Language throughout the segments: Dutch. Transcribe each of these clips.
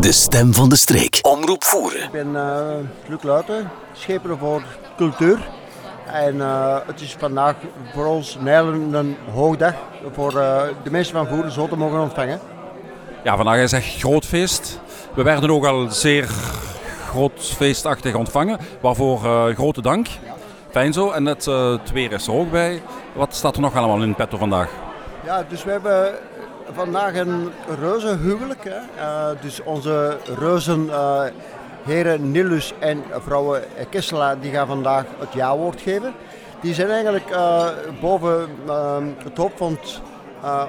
De stem van de streek. Omroep voeren. Ik ben uh, Luc Luiten, scheper voor cultuur. En uh, het is vandaag voor ons Nijlen een hoogdag voor uh, de mensen van Voeren zo te mogen ontvangen. Ja, vandaag is echt groot feest. We werden ook al zeer groot feestachtig ontvangen, waarvoor grote dank. Fijn zo. En het, het weer is er ook bij. Wat staat er nog allemaal in petto vandaag? Ja, dus we hebben vandaag een reuzenhuwelijk. Hè. Uh, dus onze reuzen, uh, heren Nilus en vrouwen Kessela, die gaan vandaag het ja-woord geven. Die zijn eigenlijk uh, boven het hoofdfonds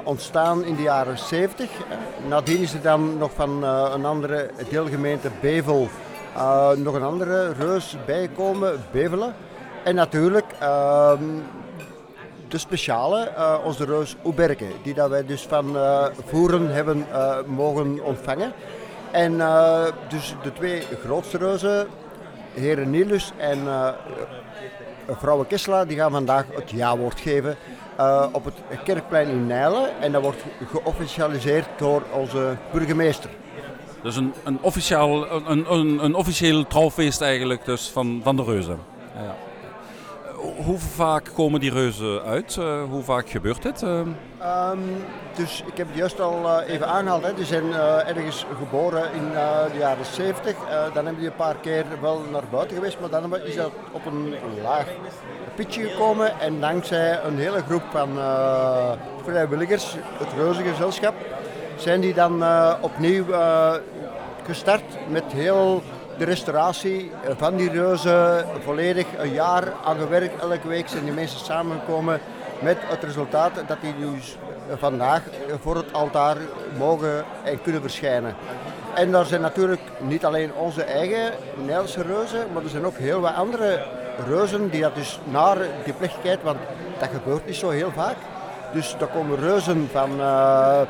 ontstaan in de jaren 70. Nadien is er dan nog van een andere deelgemeente Bevel nog een andere reus bijgekomen, Bevelen. En natuurlijk ehm, de speciale, uh, onze reus Oeberke, die dat wij dus van uh, Voeren hebben uh, mogen ontvangen. En dus de twee grootste reuzen, heren Nilus en vrouwe Kessela, die gaan vandaag het ja-woord geven op het Kerkplein in Nijlen. En dat wordt geofficialiseerd door onze burgemeester. Dus een, een, officiaal, een, een, een officieel trouwfeest eigenlijk dus van, van de reuzen. Ja hoe vaak komen die reuzen uit? Uh, hoe vaak gebeurt dit? Uh... Um, dus ik heb het juist al uh, even aangehaald. Hè. Die zijn ergens geboren in de jaren 70. dan hebben die een paar keer wel naar buiten geweest, maar dan is dat op een laag pitje gekomen. En dankzij een hele groep van vrijwilligers, het Reuzengezelschap, zijn die dan opnieuw gestart met heel de restauratie van die reuzen volledig een jaar aan gewerkt. Elke week zijn die mensen samengekomen met het resultaat dat die dus vandaag voor het altaar mogen en kunnen verschijnen. En daar zijn natuurlijk niet alleen onze eigen Nederlandse reuzen, maar er zijn ook heel wat andere reuzen die dat dus naar die plechtigheid, want dat gebeurt niet zo heel vaak. Dus daar komen reuzen van uh,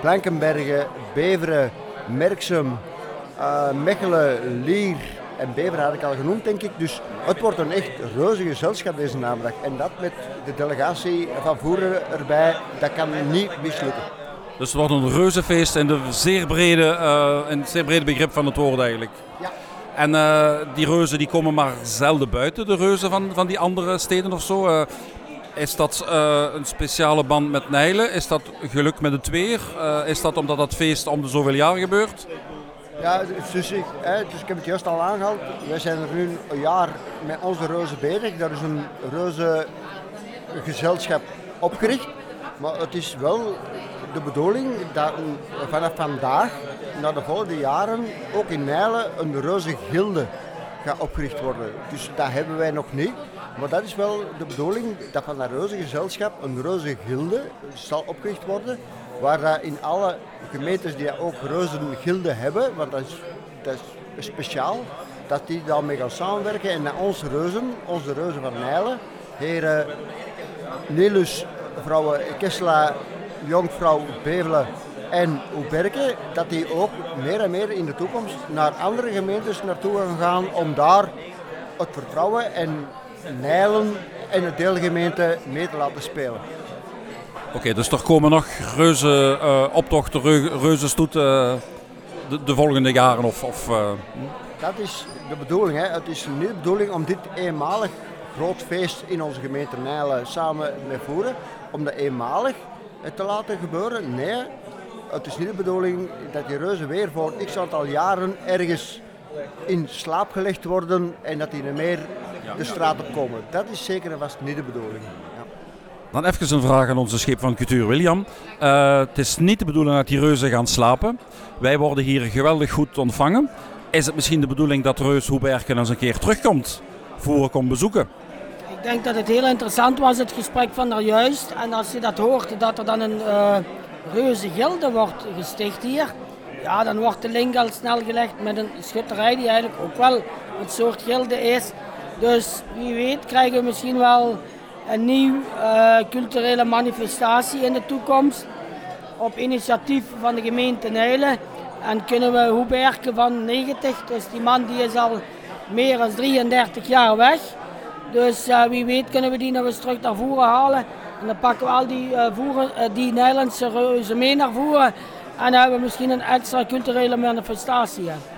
Blankenbergen, Beveren, Merksem, uh, Mechelen, Lier en Bever had ik al genoemd, denk ik. Dus het wordt een echt reuze gezelschap deze namiddag. En dat met de delegatie van Voeren erbij, dat kan niet mislukken. Dus het wordt een reuzefeest in de zeer brede, uh, in het zeer brede begrip van het woord eigenlijk. Ja. En uh, die reuzen die komen maar zelden buiten, de reuzen van, van die andere steden of zo. Is dat een speciale band met Nijlen? Is dat geluk met het weer? is dat omdat dat feest om de zoveel jaar gebeurt? Ja, dus ik, hè, dus ik heb het juist al aangehaald. Wij zijn er nu een jaar met onze reuzen bezig. Daar is een reuze gezelschap opgericht. Maar het is wel de bedoeling dat vanaf vandaag, naar de volgende jaren, ook in Nijlen een reuze gilde gaat opgericht worden. Dus dat hebben wij nog niet. Maar dat is wel de bedoeling dat van dat reuze gezelschap een reuze gilde zal opgericht worden. Waar in alle gemeentes die ook reuzengilden hebben, want dat is, dat is speciaal, dat die daarmee gaan samenwerken en naar onze reuzen, onze reuzen van Nijlen, heren Nilus, vrouwen Kessela, Jongvrouw Bevelen en Oeberke, dat die ook meer en meer in de toekomst naar andere gemeentes naartoe gaan gaan om daar het vertrouwen en Nijlen en de deelgemeente mee te laten spelen. Oké, dus er komen nog reuze uh, optochten, reuze stoeten uh, de, de, volgende jaren of... of uh... Dat is de bedoeling. Hè. Het is niet de bedoeling om dit eenmalig groot feest in onze gemeente Nijlen samen met voeren, om dat eenmalig te laten gebeuren. Nee, het is niet de bedoeling dat die reuzen weer voor x aantal jaren ergens in slaap gelegd worden en dat die er meer de straat op komen. Dat is zeker en vast niet de bedoeling. Dan even een vraag aan onze schip van cultuur, William. Uh, het is niet de bedoeling dat die reuzen gaan slapen. Wij worden hier geweldig goed ontvangen. Is het misschien de bedoeling dat Reus Hoeberken eens een keer terugkomt, voor komt bezoeken? Ik denk dat het heel interessant was, het gesprek van daarjuist. En als je dat hoort, dat er dan een uh, reuze gilde wordt gesticht hier. Ja, dan wordt de link al snel gelegd met een schutterij die eigenlijk ook wel een soort gilde is. Dus wie weet krijgen we misschien wel een nieuwe uh, culturele manifestatie in de toekomst. Op initiatief van de gemeente Nijlen. En kunnen we Hoeberken van 90, dus die man die is al meer dan 33 jaar weg. Dus uh, wie weet kunnen we die nog eens terug naar voren halen. En dan pakken we al die, uh, voeren, die Nederlandse reuzen mee naar voren. En dan hebben we misschien een extra culturele manifestatie.